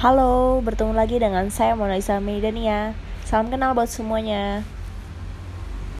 Halo, bertemu lagi dengan saya Mona Lisa Meidania. Salam kenal buat semuanya.